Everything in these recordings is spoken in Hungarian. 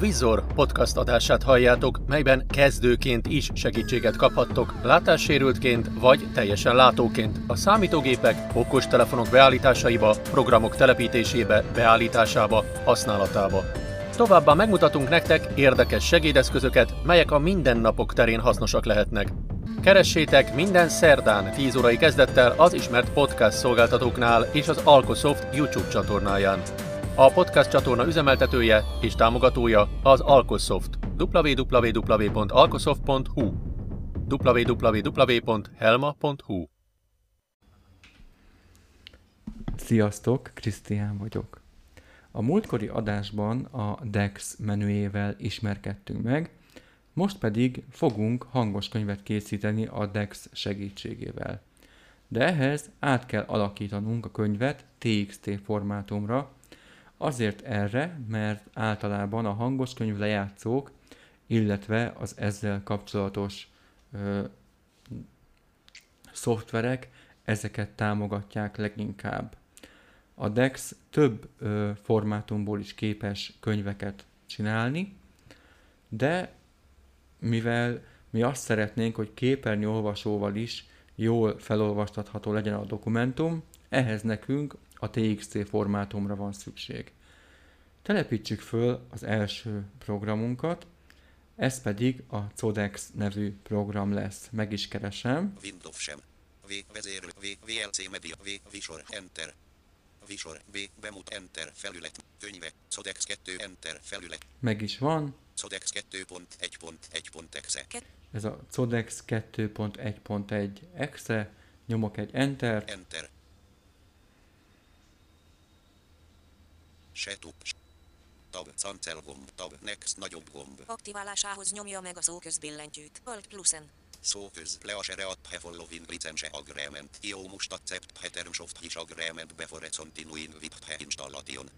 Vizor podcast adását halljátok, melyben kezdőként is segítséget kaphattok, látássérültként vagy teljesen látóként a számítógépek, okostelefonok beállításaiba, programok telepítésébe, beállításába, használatába. Továbbá megmutatunk nektek érdekes segédeszközöket, melyek a mindennapok terén hasznosak lehetnek. Keressétek minden szerdán 10 órai kezdettel az ismert podcast szolgáltatóknál és az Alkosoft YouTube csatornáján. A podcast csatorna üzemeltetője és támogatója az Alkosoft. www.alkosoft.hu www.helma.hu Sziasztok, Krisztián vagyok. A múltkori adásban a DEX menüjével ismerkedtünk meg, most pedig fogunk hangos könyvet készíteni a DEX segítségével. De ehhez át kell alakítanunk a könyvet TXT formátumra, Azért erre, mert általában a hangos könyv lejátszók, illetve az ezzel kapcsolatos ö, szoftverek ezeket támogatják leginkább. A DEX több ö, formátumból is képes könyveket csinálni, de mivel mi azt szeretnénk, hogy képernyő olvasóval is jól felolvastatható legyen a dokumentum, ehhez nekünk a TXT formátumra van szükség. Telepítsük föl az első programunkat, ez pedig a Codex nevű program lesz. Meg is keresem. Windows sem. V vezérő V VLC media V visor enter. Visor B bemut enter felület könyve Codex 2 enter felület. Meg is van. Codex 2.1.1.exe. Ez a Codex 2.1.1 exe. Nyomok egy enter. Enter. Setup. Tab, cancel gomb, tab, next, nagyobb gomb. Aktiválásához nyomja meg a szóközbillentyűt. Alt plusen. Szóköz, leasere he following license agreement. Io must accept he terms of his agreement before continuing with he installation.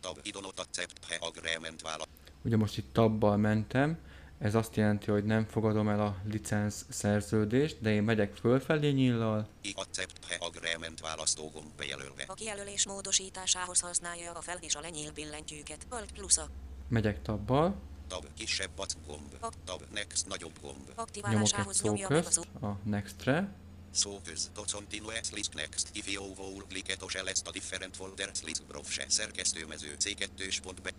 Tab, I do not accept he agreement vála. Ugye most itt tabbal mentem, ez azt jelenti, hogy nem fogadom el a licensz szerződést, de én megyek fölfelé nyillal, I accept he agreement választógomb bejelölve. A kijelölés módosításához használja a fel és a lenyíl billentyűket. Alt plusza. megyek tabbal, Tab, kisebb bac gomb. Tab, next, nagyobb gomb. nyomok egy Aktiválásához nyomja meg a szó. szóközt a Next-re, Szóköz, to continue list next. If you will click it, select a different folders list browse. Szerkesztőmező C2 pont be.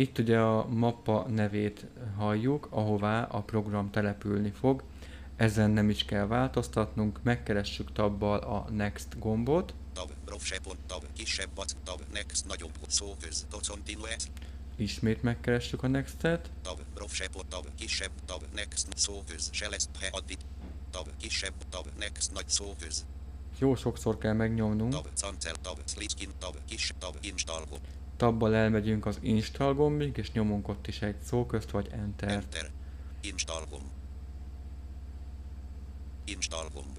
Itt ugye a mappa nevét halljuk, ahová a program települni fog. Ezen nem is kell változtatnunk, megkeressük tabbal a Next gombot, Tab, browse pont tab, kisebb bac, tab, next, nagyobb to continue ismét megkeressük a Next-et, tab, browse pont tab, kisebb tab, next, szóköz, select he addit. Tab, kisebb tab, next, nagy szóköz. jó sokszor kell megnyomnunk, Tab, cancel tab, sliskin tab, kisebb tab, install gomb. tabbal elmegyünk az Install gombig, és nyomunk ott is egy szóközt vagy Enter. Enter. Install gomb. Install gomb.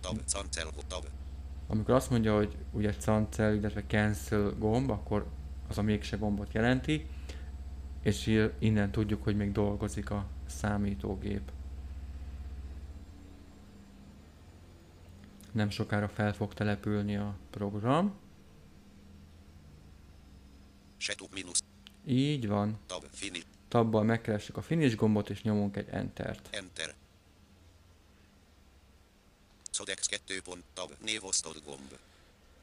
Tab, cancel tab. Amikor azt mondja, hogy ugye cancel, illetve cancel gomb, akkor az a mégse gombot jelenti, és innen tudjuk, hogy még dolgozik a számítógép. Nem sokára fel fog települni a program. Setup minus. Így van. Tab, finish. Tabbal megkeressük a finish gombot, és nyomunk egy Entert. Enter. Codex 2 pont tab, névosztod gomb.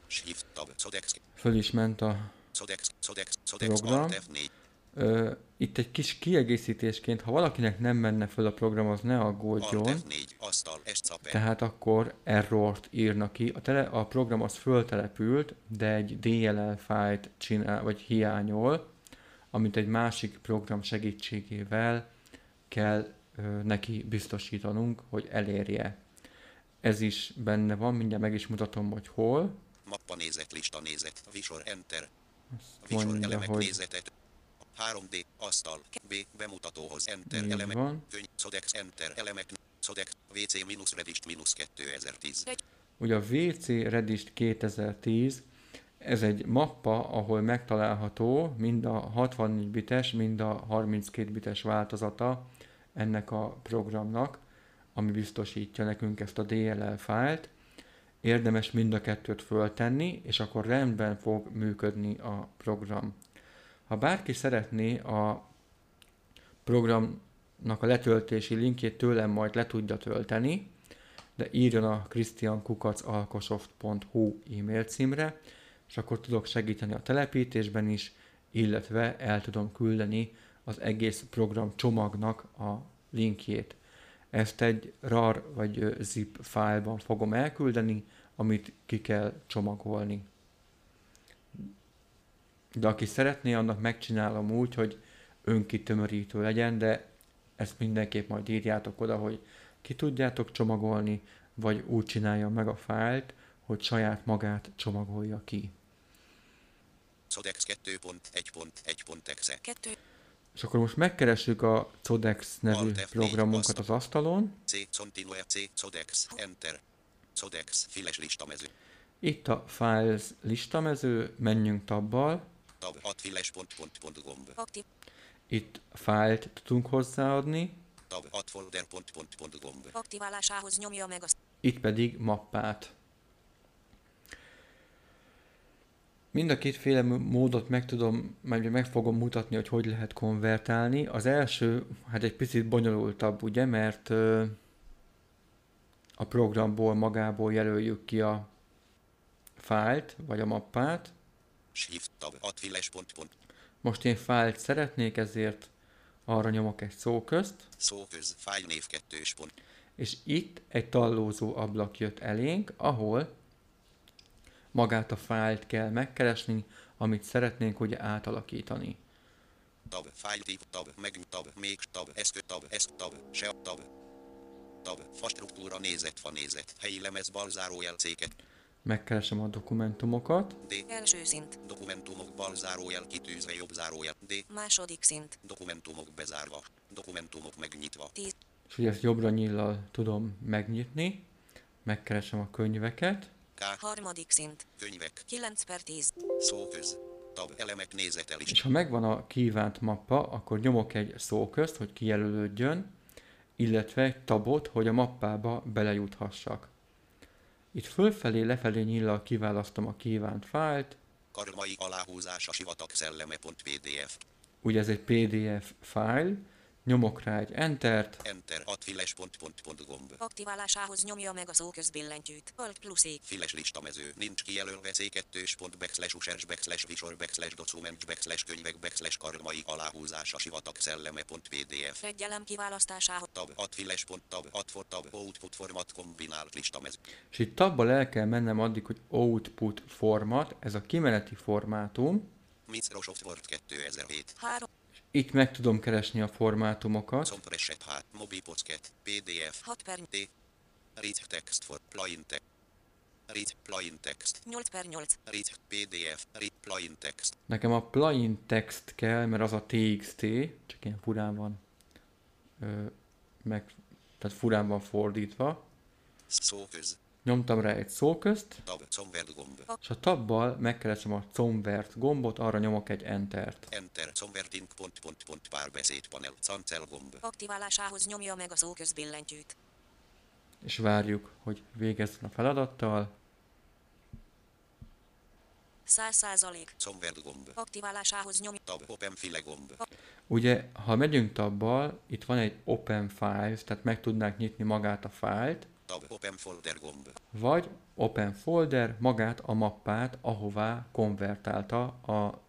Shift tab, Codex, Föl is ment a Codex, Codex, Codex, Program. Alt F4. Ö, itt egy kis kiegészítésként, ha valakinek nem menne föl a program, az ne aggódjon. F4, asztal, escape. Tehát akkor errort írnak ki. A, tele, a program az föltelepült, de egy DLL fájlt csinál, vagy hiányol, amit egy másik program segítségével kell ö, neki biztosítanunk, hogy elérje. Ez is benne van, mindjárt meg is mutatom, hogy hol. Mappa nézet, lista nézet, visor, enter. Visor, mondja, elemek hogy nézetet. 3D, asztal, B, bemutatóhoz, enter, Így elemek, van. könyv, Codex, enter, elemek, Codex, WC minus Redist minus 2010. Ugye a WC Redist 2010, ez egy mappa, ahol megtalálható mind a 64 bites, mind a 32 bites változata ennek a programnak, ami biztosítja nekünk ezt a DLL fájlt. Érdemes mind a kettőt föltenni, és akkor rendben fog működni a program. Ha bárki szeretné a programnak a letöltési linkjét tőlem majd le tudja tölteni, de írjon a christiankukacalkosoft.hu e-mail címre, és akkor tudok segíteni a telepítésben is, illetve el tudom küldeni az egész program csomagnak a linkjét. Ezt egy RAR vagy zip fájlban fogom elküldeni, amit ki kell csomagolni. De aki szeretné, annak megcsinálom úgy, hogy önkitömörítő legyen, de ezt mindenképp majd írjátok oda, hogy ki tudjátok csomagolni, vagy úgy csinálja meg a fájlt, hogy saját magát csomagolja ki. Codex 2.1.1.exe. 2. És akkor most megkeressük a Codex nevű Alt F4 programunkat az asztalon. C. Continue C. Codex. Enter. Codex. Files listamező. Itt a Files listamező, menjünk tabbal. Tab. Ad files pont pont pont gomb. Aktív. Itt fájlt tudunk hozzáadni, Tab. Ad folder pont pont pont gomb. Aktiválásához nyomja meg a itt pedig mappát. Mind a kétféle módot meg tudom, meg meg fogom mutatni, hogy hogy lehet konvertálni. Az első, hát egy picit bonyolultabb, ugye, mert ö, a programból magából jelöljük ki a fájlt, vagy a mappát. Shift. Tab. Ad files pont pont. Most én fájlt szeretnék, ezért arra nyomok egy szóközt, Szóköz. Fájlnév kettős pont. és itt egy tallózó ablak jött elénk, ahol magát a fájlt kell megkeresni, amit szeretnénk ugye átalakítani. Tab. Fájltív. Tab. Meg. Tab. Még. Tab. Eszkö. Tab. Eszk. Tab. Se. Tab. Tab. Fastruktúra nézet. Fa nézet. Helyi lemez bal zárójel C2. Megkeresem a dokumentumokat, D. első szint. Dokumentumok bal zárójel kitűzve jobb zárójel. D. Második szint. Dokumentumok bezárva. Dokumentumok megnyitva. 10. és ugye ezt jobbra nyillal tudom megnyitni, megkeresem a könyveket, K. Harmadik szint. Könyvek. 9 per 10. Szóköz. Tab. Elemek nézetelist. és ha megvan a kívánt mappa, akkor nyomok egy szóközt, hogy kijelölődjön, illetve egy tabot, hogy a mappába belejuthassak. Itt fölfelé, lefelé nyillal kiválasztom a kívánt fájlt, Karmai aláhúzása sivatag szelleme.pdf. ugye ez egy PDF fájl, nyomok rá egy Entert, Enter. Ad files pont pont pont gomb. Aktiválásához nyomja meg a szóközbillentyűt. Alt plusz E. Files listamező. Nincs kijelölve C2-s pont backslash users backslash visor backslash documents backslash könyvek backslash karmai aláhúzása sivatag szelleme.pdf. Egy elem kiválasztásához. Tab. Ad files pont tab. Ad for tab. Output format kombinált listamező. és itt tabbal el kell mennem addig, hogy Output format, ez a kimeneti formátum, Microsoft Word 2007. 3. itt meg tudom keresni a formátumokat, Compresset H. Mobi Pocket. PDF. 6 per T. Read text for plain text. Read plain text. 8 per 8. Read PDF. Read plain text. Nekem a plain text kell, mert az a TXT, csak ilyen furán van, ö, meg, tehát furán van fordítva. Szóköz. Nyomtam rá egy szóközt, és a tabbal megkeresem a Convert gombot, arra nyomok egy Entert. Enter. Converting pont pont pont párbeszéd panel. Cancel gomb. Aktiválásához nyomja meg a szóközbillentyűt. És várjuk, hogy végezzen a feladattal. 100 százalék. Convert gomb. Aktiválásához nyomja. Tab. Open file gomb. Ugye, ha megyünk tabbal, itt van egy Open Files, tehát meg tudnánk nyitni magát a fájlt, Tab. Open folder gomb. vagy Open Folder magát a mappát, ahová konvertálta a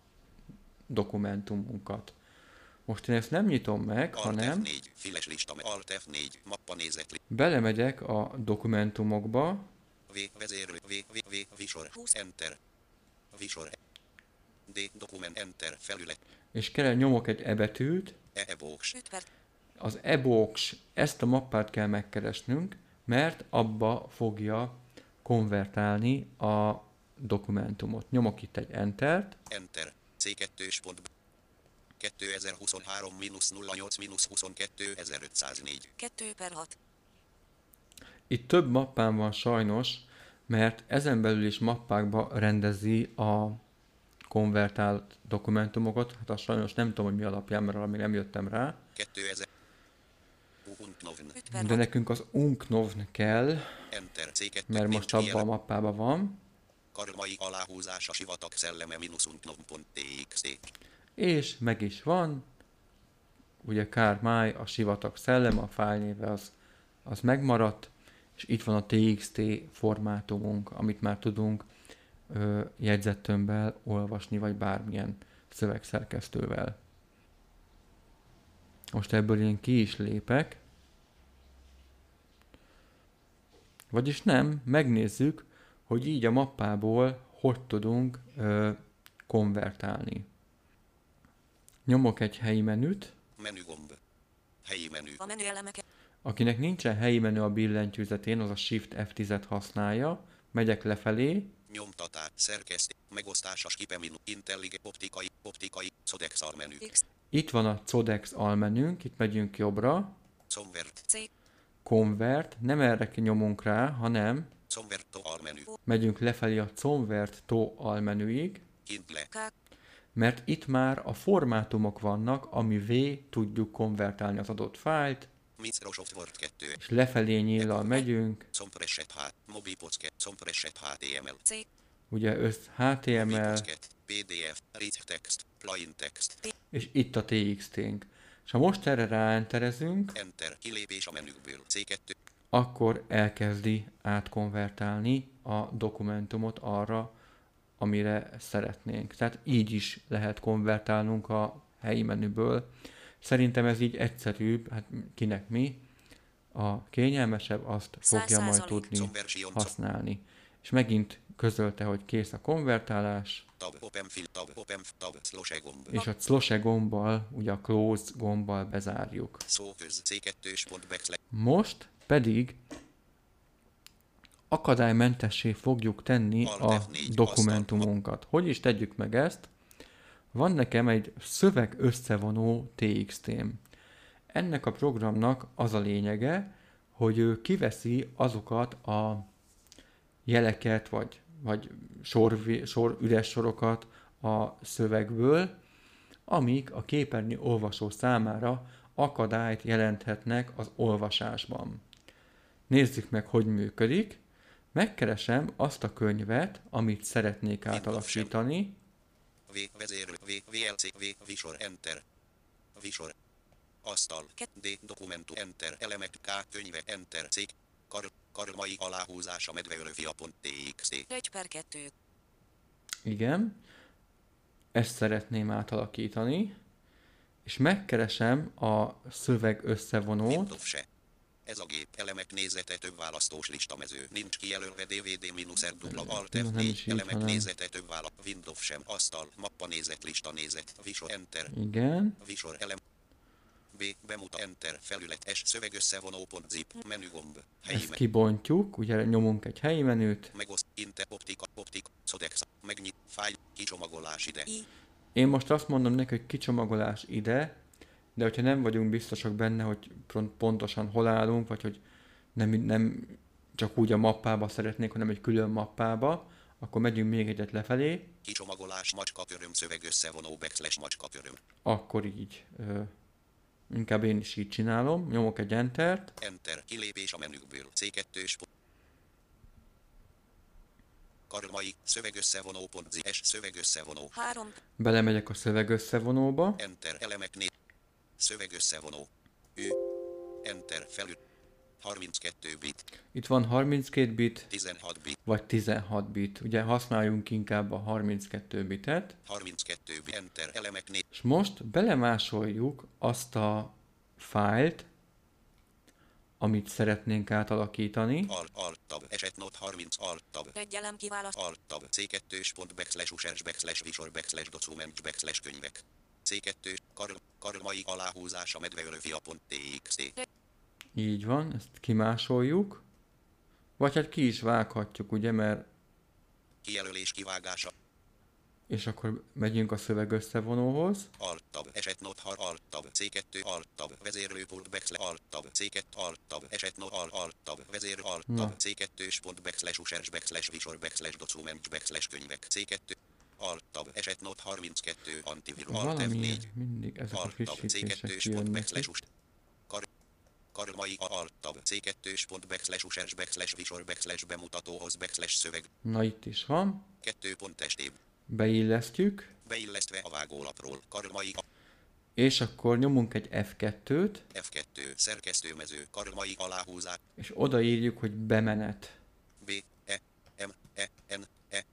dokumentumunkat. Most én ezt nem nyitom meg, Alt hanem F4. Files lista. Alt F4. Mappa nézet. li- belemegyek a dokumentumokba, V. Vezérlő. V. V. V. Visor. 20. Enter. Visor. D. Dokument. Enter. Felület. és kell nyomok egy E betűt, E. Ebox. 5 per az ebox, ezt a mappát kell megkeresnünk, mert abba fogja konvertálni a dokumentumot. Nyomok itt egy Entert, Enter. C2-s pont. 2023 08 22 1504. 2 per 6. Itt több mappám van sajnos, mert ezen belül is mappákba rendezi a konvertált dokumentumokat. Hát azt sajnos nem tudom, hogy mi alapján, mert arra még nem jöttem rá. 2000. Unknown. 5 per De 6. nekünk az unknovn kell, Enter. C2. mert most abban a mappában van. Karmai aláhúzása sivatag szelleme minusz. És meg is van, ugye Kármáj, a sivatag szellem, a fájlnéve az, az megmaradt, és itt van a TXT formátumunk, amit már tudunk ö, jegyzettömbbel olvasni, vagy bármilyen szövegszerkesztővel. Most ebből én ki is lépek. Vagyis nem, megnézzük, hogy így a mappából hogy tudunk ö, konvertálni. Nyomok egy helyi menüt, Menügomb. Helyi menü. A menü elemeket. akinek nincsen helyi menü a billentyűzetén, az a Shift F10-et használja, megyek lefelé, Nyomtatás. Szerkesztés. Megosztása. Skipeminu. Intellige. Optikai. Optikai. Codex almenü. X. itt van a Codex almenünk, itt megyünk jobbra, Convert. Convert, nem erre nyomunk rá, hanem almenü. megyünk lefelé a Convert to almenüig, Kindle. Mert itt már a formátumok vannak, amivé tudjuk konvertálni az adott fájlt, Microsoft Word 2. és lefelé nyíllal megyünk, HTML. Ugye össz HTML. PDF. Rich text. Plain text. és itt a TXT-nk. És ha most erre ráenterezünk, Enter. Kilépés a menükből. C2. akkor elkezdi átkonvertálni a dokumentumot arra, amire szeretnénk. Tehát így is lehet konvertálnunk a helyi menüből. Szerintem ez így egyszerűbb, hát kinek mi, a kényelmesebb azt fogja majd 100%. tudni használni. És megint közölte, hogy kész a konvertálás, Tab. Open fill. Tab. Open. Tab. Slash gomb. és a close gombbal, ugye a close gombbal bezárjuk. Szóköz. C2. Pont backslash. Most pedig akadálymentessé fogjuk tenni a F4 dokumentumunkat. Hogy is tegyük meg ezt? Van nekem egy szöveg összevonó TXT-m. Ennek a programnak az a lényege, hogy ő kiveszi azokat a jeleket, vagy, vagy sor, sor, üres sorokat a szövegből, amik a képernyő olvasó számára akadályt jelenthetnek az olvasásban. Nézzük meg, hogy működik. Megkeresem azt a könyvet, amit szeretnék átalakítani, V. Vezérlő. V. VLC. V. Visor. Enter. Visor. Asztal. D. Dokumentum. Enter. Elemek. K. Könyve. Enter. Cég. Kar. Karmai aláhúzása medveölfia.txt. 1 per 2. Igen. Ezt szeretném átalakítani. És megkeresem a szöveg összevonót. Ez a gép elemek nézete több választós listamező. Nincs kijelölve DVD minusz R dupla Alt Na, nem is F4 így, elemek hanem- nézete több vála. Windows sem. Asztal. Mappa nézet lista nézet. Visor Enter. Igen. Visor elem. B. Bemuta Enter. Felület S. Szöveg összevonó pont zip. Menügomb. Helyi Ezt kibontjuk, ugye nyomunk egy helyi menüt. Megoszt. Inte. Optika. Optik. Codex. Megnyit. Fájl. Kicsomagolás ide. I. Én most azt mondom neki, hogy kicsomagolás ide, de hogyha nem vagyunk biztosak benne, hogy pont- pontosan hol állunk, vagy hogy nem, nem csak úgy a mappába szeretnék, hanem egy külön mappába, akkor megyünk még egyet lefelé, Kicsomagolás macska köröm szöveg összevonó backslash macska köröm. akkor így ö, inkább én is így csinálom, nyomok egy Entert, Enter. Kilépés a menükből. C2-s pont. Karmai. Szöveg összevonó pont Z. S. Szöveg összevonó. 3. belemegyek a szöveg összevonóba, Enter. Elemek né. Szöveg összevonó. Ő. Enter. Felül. 32 bit. itt van 32 bit, 16 bit. vagy 16 bit, ugye használjunk inkább a 32 bitet, 32 bit. Enter. Elemek né. és most belemásoljuk azt a fájlt, amit szeretnénk átalakítani, Alt. Alt. Tab. Eset not 30. Alt. Tab. Egy elem kiválaszt. Alt. Tab. C2-s pont backslash users backslash visor backslash documents backslash könyvek. C2. Karl. Karmai aláhúzása medveölfia.txt. Így van, ezt kimásoljuk. Vagy hát ki is vághatjuk, ugye, mert Kijelölés kivágása. és akkor megyünk a szöveg összevonóhoz. Alt tab, eset not har, alt tab, C2, alt tab, vezérlőpult backslash, alt tab, C2, alt tab, eset not al, alt tab, vezér, alt Na. tab, C2, pont backslash, users, backslash, visor, backslash, documents, backslash, könyvek, C2, alt tab, eset not 32, antivirus, alt Valami F4, mindig ezek a alt tab, frissítések C2, pont kijönnek backslash, karmai, a, alt tab, C2, pont backslash, users, backslash, visor, backslash, bemutatóhoz, backslash, szöveg, Na itt is van. 2 pont estében. beillesztjük, Beillesztve a vágólapról. Karmai a és akkor nyomunk egy F2-t, F2. Szerkesztőmező. Karmai aláhúzás. és odaírjuk, hogy bemenet. B, E, M, E, N, E,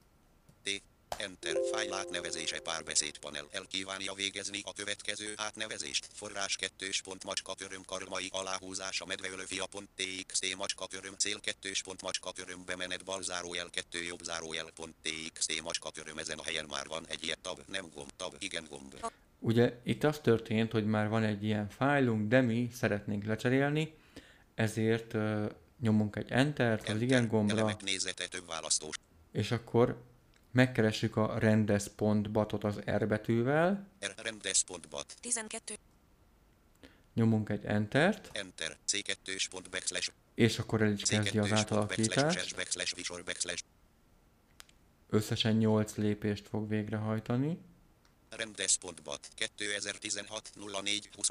T, Enter, fájl átnevezése párbeszéd panel. El kívánja végezni a következő átnevezést. Forrás 2. pont macska köröm karmai aláhúzása medveölöfia.txt macska köröm cél 2. pont macska köröm bemenet bal zárójel 2 jobb zárójel pont txt macska köröm ezen a helyen már van egy ilyen tab, nem gomb, tab, igen gomb. Ugye itt az történt, hogy már van egy ilyen fájlunk, de mi szeretnénk lecserélni, ezért uh, nyomunk egy Enter-t az igen gombra, Elemek nézete több választós. és akkor megkeressük a rendes.batot az R betűvel, R, rendes.bat, 12. nyomunk egy Enter-t, Enter, C2. pont backslash, és akkor el is kezdi az C2. pont backslash, átalakítást. backslash, visor, backslash, Összesen 8 lépést fog végrehajtani. Rendes.bat 2016 04 20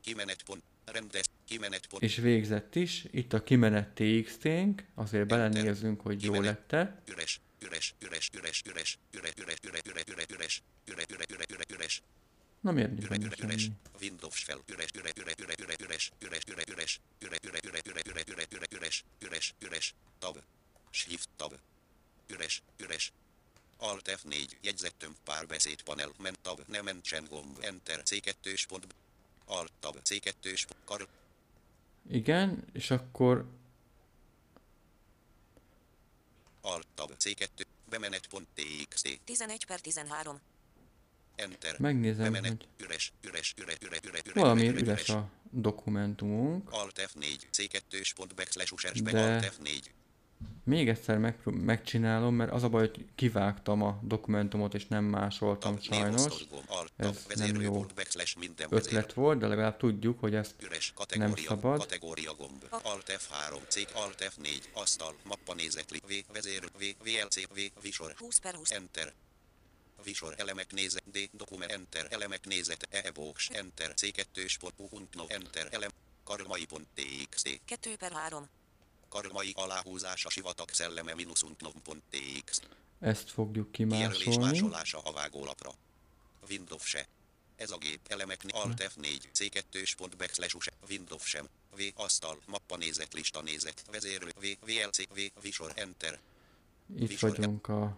Kimenet pont. Rendes. Kimenet pont. És végzett is, itt a kimenet TXT-nk, azért belenézünk, hogy jó lette. üres üres üres üres üres üres üres üres üres üres üres üres üres üres üres üres Nem érni üres üres üres. Windows fel üres üres üres üres üres üres üres üres üres üres üres üres üres üres üres üres üres üres üres tab shift tab üres üres Alt F4 jegyzettömb párbeszéd panel ment tab nem mentsen gomb enter C2 pont Alt tab C2 pont kar Igen, és akkor Alt tab C2 bemenet.txt 11 per 13. enter megnézem, bemenet hogy üres üres üres üres üres üres valami üres, üres a dokumentumunk. Alt F4 C2 pont backslash users De- Alt F4 Még egyszer meg, megcsinálom, mert az a baj, hogy kivágtam a dokumentumot, és nem másoltam tab sajnos. Ez nem jó Ötlet volt, de legalább tudjuk, hogy ezt üres kategória szabad. kategória gomb Alt F3 C Alt F4 asztal mappa nézetli V vezér V VLC V visor 20 per 20. Enter. Visor elemek nézet D dokument Enter elemek nézet E box Enter C2 pont Ubuntu Enter elem karmai.txt 2 per 3. karmai aláhúzása sivatag szelleme minusunknom.txt ezt fogjuk kimásolni. másolása a vágólapra. Windows se. Ez a gép elemek Alt F4 C2 pont backslash use Windows sem. V asztal mappa nézet lista nézet vezérlő V VLC V visor Enter Itt Visor- vagyunk a...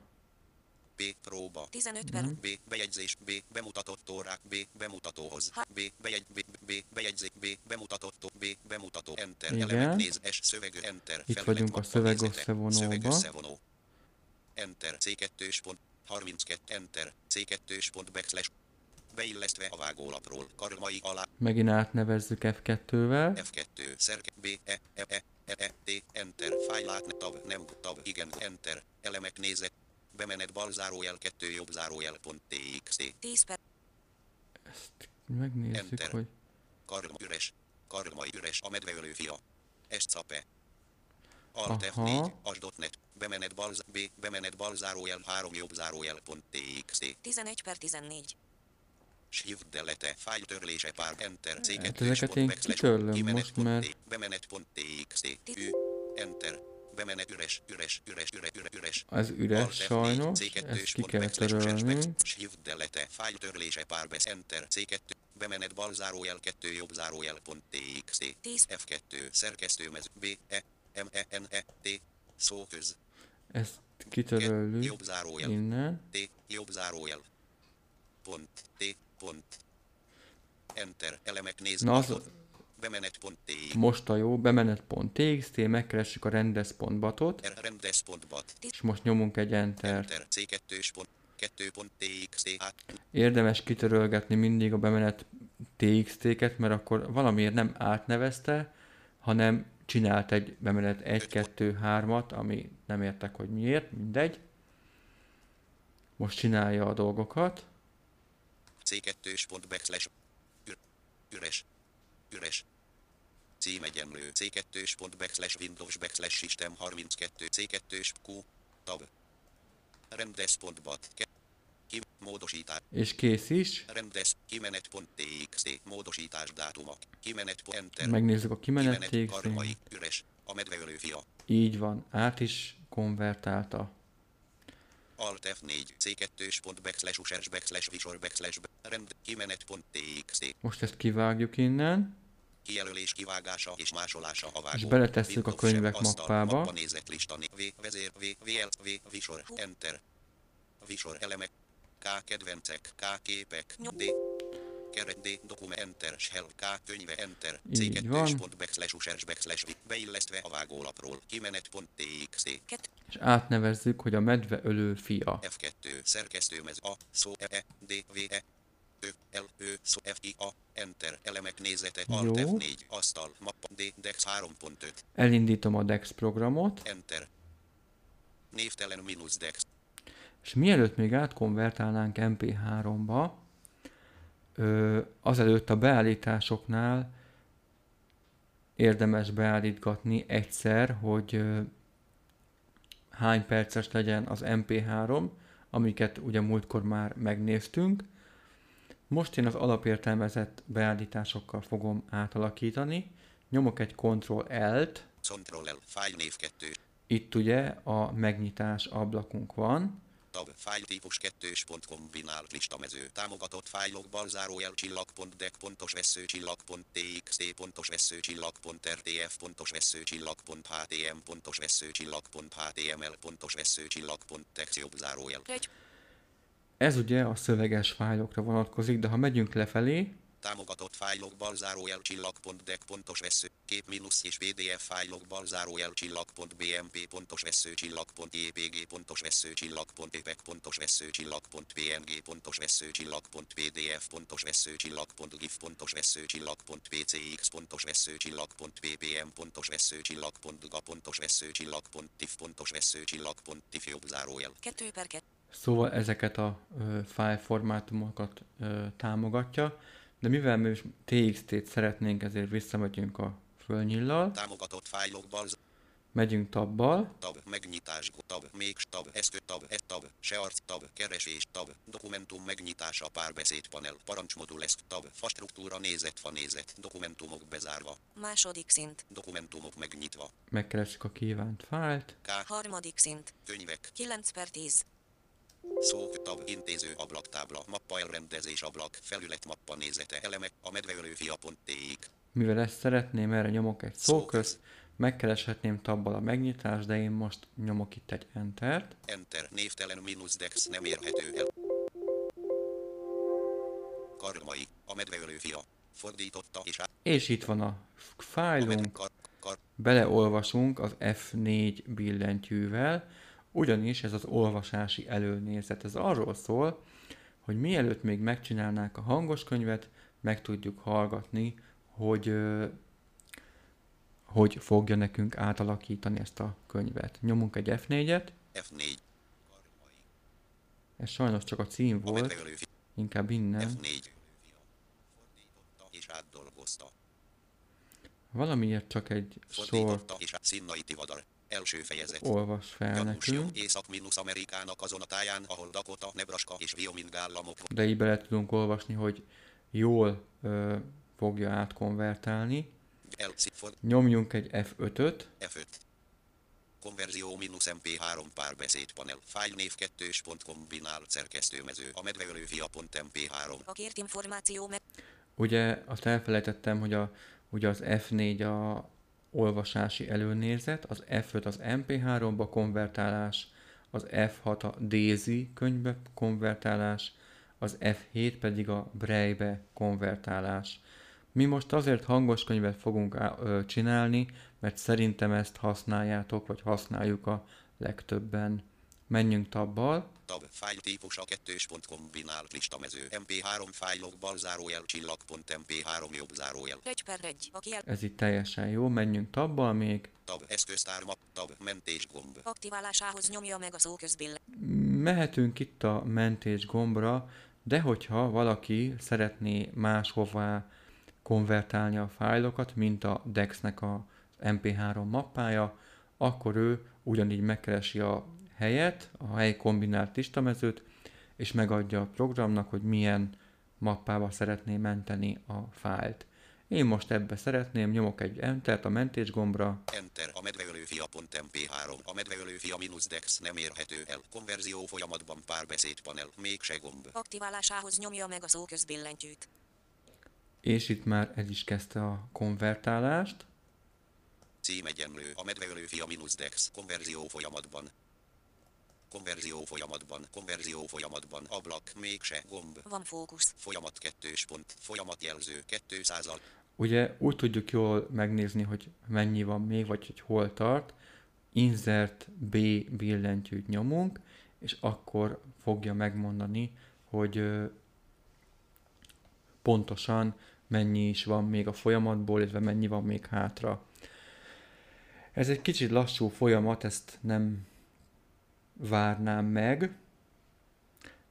B próba 15 per B. Bejegyzés. B. Bemutatott órák. B. Bemutatóhoz. B. Bejegy, B. B. Bejegyzés. B. Bemutatott. B. Bemutató. Enter. Igen. Elemek néz. S. Szöveg. Enter. Itt Felület vagyunk a szöveg összevonóba. Szöveg összevonó. Enter. C2 pont. 32. Enter. C2 pont backslash. Beillesztve a vágólapról. Karmai alá. Megint átnevezzük F2-vel. F2. Szerke. B. E. E. E. E. E. T. Enter. Fájlát. Tab. Nem. Tab. Igen. Enter. Elemek nézet. Bemenet bal zárójel 2 jobb zárójel pont txt. 10 per Megnézzük, Enter. hogy... Karma üres. Karma üres a medveölő fia. Escape. Alt Aha. F4, as.net, bemenet bal, B, bemenet bal zárójel 3 jobb zárójel pont txt. 11 per 14. Shift delete, fájl törlése pár, enter, c Hát ezeket én kitörlöm most, mert- Bemenet pont txt. Ü, enter. Bemenet üres, üres, üres, üres, üres, üres. Az üres Alt F4, sajnos, C2 ezt ki kell törölni. Shift delete, fájl törlése párbesz, enter, C2, bemenet bal zárójel 2 jobb zárójel pont txt. 10 F2, szerkesztőmez, B, E, M, E, N, E, T, szóköz, Ezt Ke, kitöröljük jobb zárójel, innen. T, jobb zárójel, pont, T, pont, Enter, elemek néz, Na az- batot, bemenet pont T, Most a jó, bemenet.txt, megkeressük a rendes.batot, R, rendes pont bat, és most nyomunk egy enter. Enter, C2 pont, 2 pont TXT, át, Érdemes kitörölgetni mindig a bemenet txt-ket, mert akkor valamiért nem átnevezte, hanem csinált egy bemenet 1, 2, 3-at, ami nem értek, hogy miért, mindegy. Most csinálja a dolgokat. C2 pont backslash, ür, üres, üres, címegyenlő, C2 pont backslash Windows backslash System 32, C2 Q, tab, rendes pont bat, ke, ki, módosítás, És kész is. rendes, kimenet.txt, módosítás dátumok, kimenet, enter, Megnézzük a kimenet kimenet, karmai, üres, a medveölő fia, Így van, át is konvertálta. Alt F4, C2 pont backslash users backslash visor backslash rend kimenet.txt. Most ezt kivágjuk innen, Kijelölés kivágása és másolása a vágó. és beletesszük a könyvek mappába. Mappa nézet lista, V, vezér, V, VL, V, visor, Enter. Visor elemek, K kedvencek, K képek. D. Keret D, dokument, Enter, Shell, K könyve, Enter, Így van. C2 pont backslash users backslash beillesztve a vágólapról, kimenet.txt. Ket. És átnevezzük, hogy a medve ölő fia. F2 szerkesztőmez A szó E E D V E L Ö szó F I A Enter elemek nézete Alt Jó. F4 asztal mappa D Dex 3.5 Elindítom a DEX programot, Enter névtelen mínusz Dex és mielőtt még átkonvertálnánk MP3-ba, ö, azelőtt a beállításoknál érdemes beállítgatni egyszer, hogy ö, hány perces legyen az MP3, amiket ugye múltkor már megnéztünk. Most én az alapértelmezett beállításokkal fogom átalakítani. Nyomok egy Ctrl-L-t, Ctrl L file név 2 itt ugye a megnyitás ablakunk van, tab file típus 2 pont kombinált listamező támogatott fájlok bal zárójel csillag pont dec pontos vesző csillag pont txt pontos vesző csillag pont rtf pontos vesző csillag pont htm pontos vesző csillag pont html pontos vesző csillag pont text jobb zárójel Egy. Ez ugye a szöveges fájlokra vonatkozik, de ha megyünk lefelé, Támogatott fájlok bal zárójel csillag pont dec pontos vesző, kép mínusz és pdf fájlok bal zárójel csillag pont bmp pontos vesző csillag pont jpg pontos vesző csillag pont epec pontos vesző csillag pont png pontos vesző csillag pont pdf pontos vesző csillag pont gif pontos vesző csillag pont pcx pontos vesző csillag pont ppm pontos vesző csillag pont ga pontos vesző csillag pont tif pontos vesző csillag pont tif jobb zárójel. 2 per 2. szóval ezeket a ö, file formátumokat ö, támogatja, de mivel mi is TXT-t szeretnénk, ezért visszamegyünk a fölnyillal, Támogatott fájlok bal megyünk tabbal, tab, megnyitás, tab, még tab, eszkö tab, et tab, se arc tab, keresés tab, dokumentum megnyitása, párbeszéd panel, parancsmodul eszk tab, fa struktúra nézet, fa nézet, dokumentumok bezárva, Második szint. dokumentumok megnyitva, megkeressük a kívánt fájlt, K, Harmadik szint. könyvek, 9 per 10. szó, tab, intéző ablaktábla, mappa elrendezés ablak, felület mappa nézete, elemek, a medveölő fia.tx. mivel ezt szeretném, erre nyomok egy szóköz, megkereshetném tabbal a megnyitást, de én most nyomok itt egy Entert, Enter, névtelen mínusz dex nem érhető el. Karmai, a medveölő fia. Fordította és át. és itt van a fájlunk, beleolvasunk az F4 billentyűvel, ugyanis ez az olvasási előnézet. Ez arról szól, hogy mielőtt még megcsinálnánk a hangos könyvet, meg tudjuk hallgatni, hogy hogy fogja nekünk átalakítani ezt a könyvet. Nyomunk egy F4-et, F4. ez sajnos csak a cím volt, inkább innen. F4. Fordította és átdolgozta. Valamiért csak egy Fordította és át Szinnai Tivadar. Első fejezet. olvas fel Gyanús nekünk, Észak-Amerikának azon a táján, ahol Dakota, Nebraska és Wyoming államok de így bele tudunk olvasni, hogy jól ö, fogja átkonvertálni. Nyomjunk egy F5-öt, F5. Konverzió minusz MP3 párbeszéd panel. Fájlnév 2 pont kombinált szerkesztőmező. A medveölő fia.mp3. A kért információ meg. Ugye azt elfelejtettem, hogy a, ugye az F4 a olvasási előnézet, az F5 az MP3-ba konvertálás, az F6 a DAISY könyvbe konvertálás, az F7 pedig a Braille-be konvertálás. Mi most azért hangos könyvet fogunk csinálni, mert szerintem ezt használjátok, vagy használjuk a legtöbben. Menjünk tabbal, Tab fájl típusa 2 pont kombinált listamező. MP3 fájlok bal zárójel csillag pont MP3 jobb zárójel. 1 per 1. A kiel... ez itt teljesen jó, menjünk tabbal még, Tab eszköztár map. Tab mentés gomb. Aktiválásához nyomja meg a szóközbillen. Mehetünk itt a mentés gombra, de hogyha valaki szeretné máshová konvertálni a fájlokat, mint a DEX-nek a MP3 mappája, akkor ő ugyanígy megkeresi a helyet, a hely kombinált listamezőt, és megadja a programnak, hogy milyen mappába szeretné menteni a fájlt. Én most ebbe szeretném, nyomok egy Entert a mentés gombra, Enter a medveölőfia.mp3. A medveölőfia minusz dex nem érhető el. Konverzió folyamatban párbeszéd panel. Mégse gomb. Aktiválásához nyomja meg a szóközbillentyűt. és itt már el is kezdte a konvertálást. Cím egyenlő. A medveölőfia minusz dex. Konverzió folyamatban. Konverzió folyamatban. Konverzió folyamatban. Ablak. Mégse gomb. Van fókusz. Folyamat kettős pont. Folyamat jelző. 200 al. Ugye úgy tudjuk jól megnézni, hogy mennyi van még, vagy hogy hol tart. Insert B billentyűt nyomunk, és akkor fogja megmondani, hogy pontosan mennyi is van még a folyamatból, illetve mennyi van még hátra. Ez egy kicsit lassú folyamat, ezt nem várnám meg,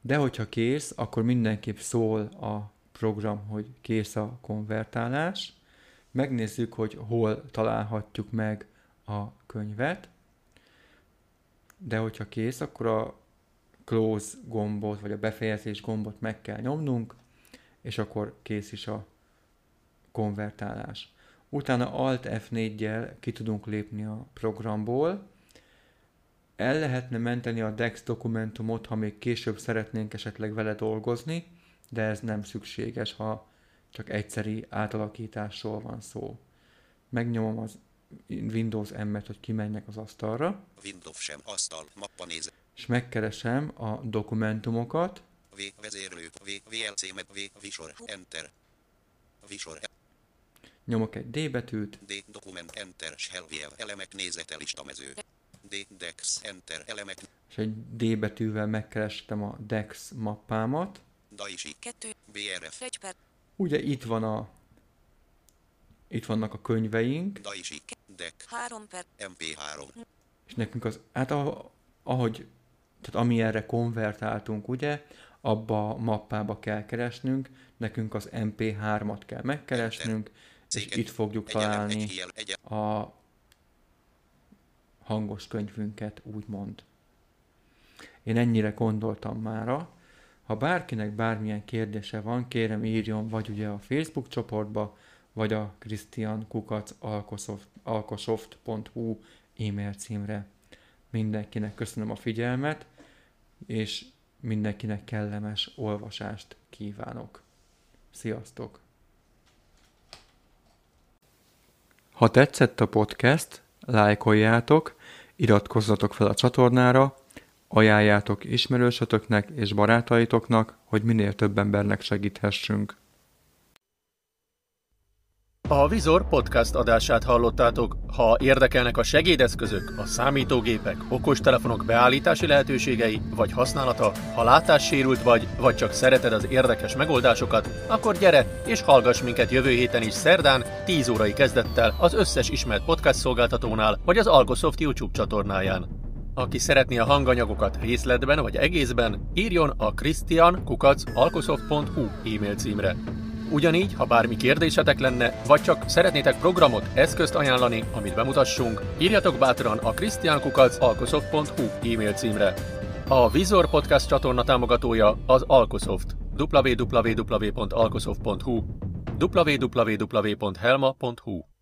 de hogyha kész, akkor mindenképp szól a program, hogy kész a konvertálás. Megnézzük, hogy hol találhatjuk meg a könyvet, de hogyha kész, akkor a close gombot, vagy a befejezés gombot meg kell nyomnunk, és akkor kész is a konvertálás. Utána Alt F4-jel ki tudunk lépni a programból. El lehetne menteni a DEX dokumentumot, ha még később szeretnénk esetleg vele dolgozni, de ez nem szükséges, ha csak egyszeri átalakításról van szó. Megnyomom az Windows M-et, hogy kimenjek az asztalra, Windows sem. Asztal. Mappa néz. és megkeresem a dokumentumokat, V. Vezérlő. V. VLC med. V. Visor. Enter. Visor. nyomok egy D betűt, D. Dokument. Enter. Shellwheel. Elemek nézete listamező. D. Dex. Enter. Elemek. és egy D betűvel megkerestem a DEX mappámat. Daisy. 2. BRF. 1 per. Ugye itt van a itt vannak a könyveink, Daisy. Deck. 3 per. MP3. és nekünk az, hát a, ahogy, tehát ami erre konvertáltunk, ugye, abba a mappába kell keresnünk, nekünk az MP3-at kell megkeresnünk, és Céget. itt fogjuk találni a hangos könyvünket, úgymond. Én ennyire gondoltam mára. Ha bárkinek bármilyen kérdése van, kérem írjon vagy ugye a Facebook csoportba, vagy a christiankukac.alkosoft.hu e-mail címre. Mindenkinek köszönöm a figyelmet, és mindenkinek kellemes olvasást kívánok. Sziasztok! Ha tetszett a podcast, lájkoljátok, iratkozzatok fel a csatornára, ajánljátok ismerősötöknek és barátaitoknak, hogy minél több embernek segíthessünk. A Vizor podcast adását hallottátok. Ha érdekelnek a segédeszközök, a számítógépek, okostelefonok beállítási lehetőségei vagy használata, ha látássérült vagy, vagy csak szereted az érdekes megoldásokat, akkor gyere és hallgass minket jövő héten is szerdán 10 órai kezdettel az összes ismert podcast szolgáltatónál vagy az Algosoft YouTube csatornáján. Aki szeretné a hanganyagokat részletben vagy egészben, írjon a christian.alkosoft.hu e-mail címre. Ugyanígy, ha bármi kérdésetek lenne, vagy csak szeretnétek programot, eszközt ajánlani, amit bemutassunk, írjatok bátran a christiankukac.alkosoft.hu e-mail címre. A Vizor Podcast csatorna támogatója az Alkosoft. www.alkosoft.hu www.helma.hu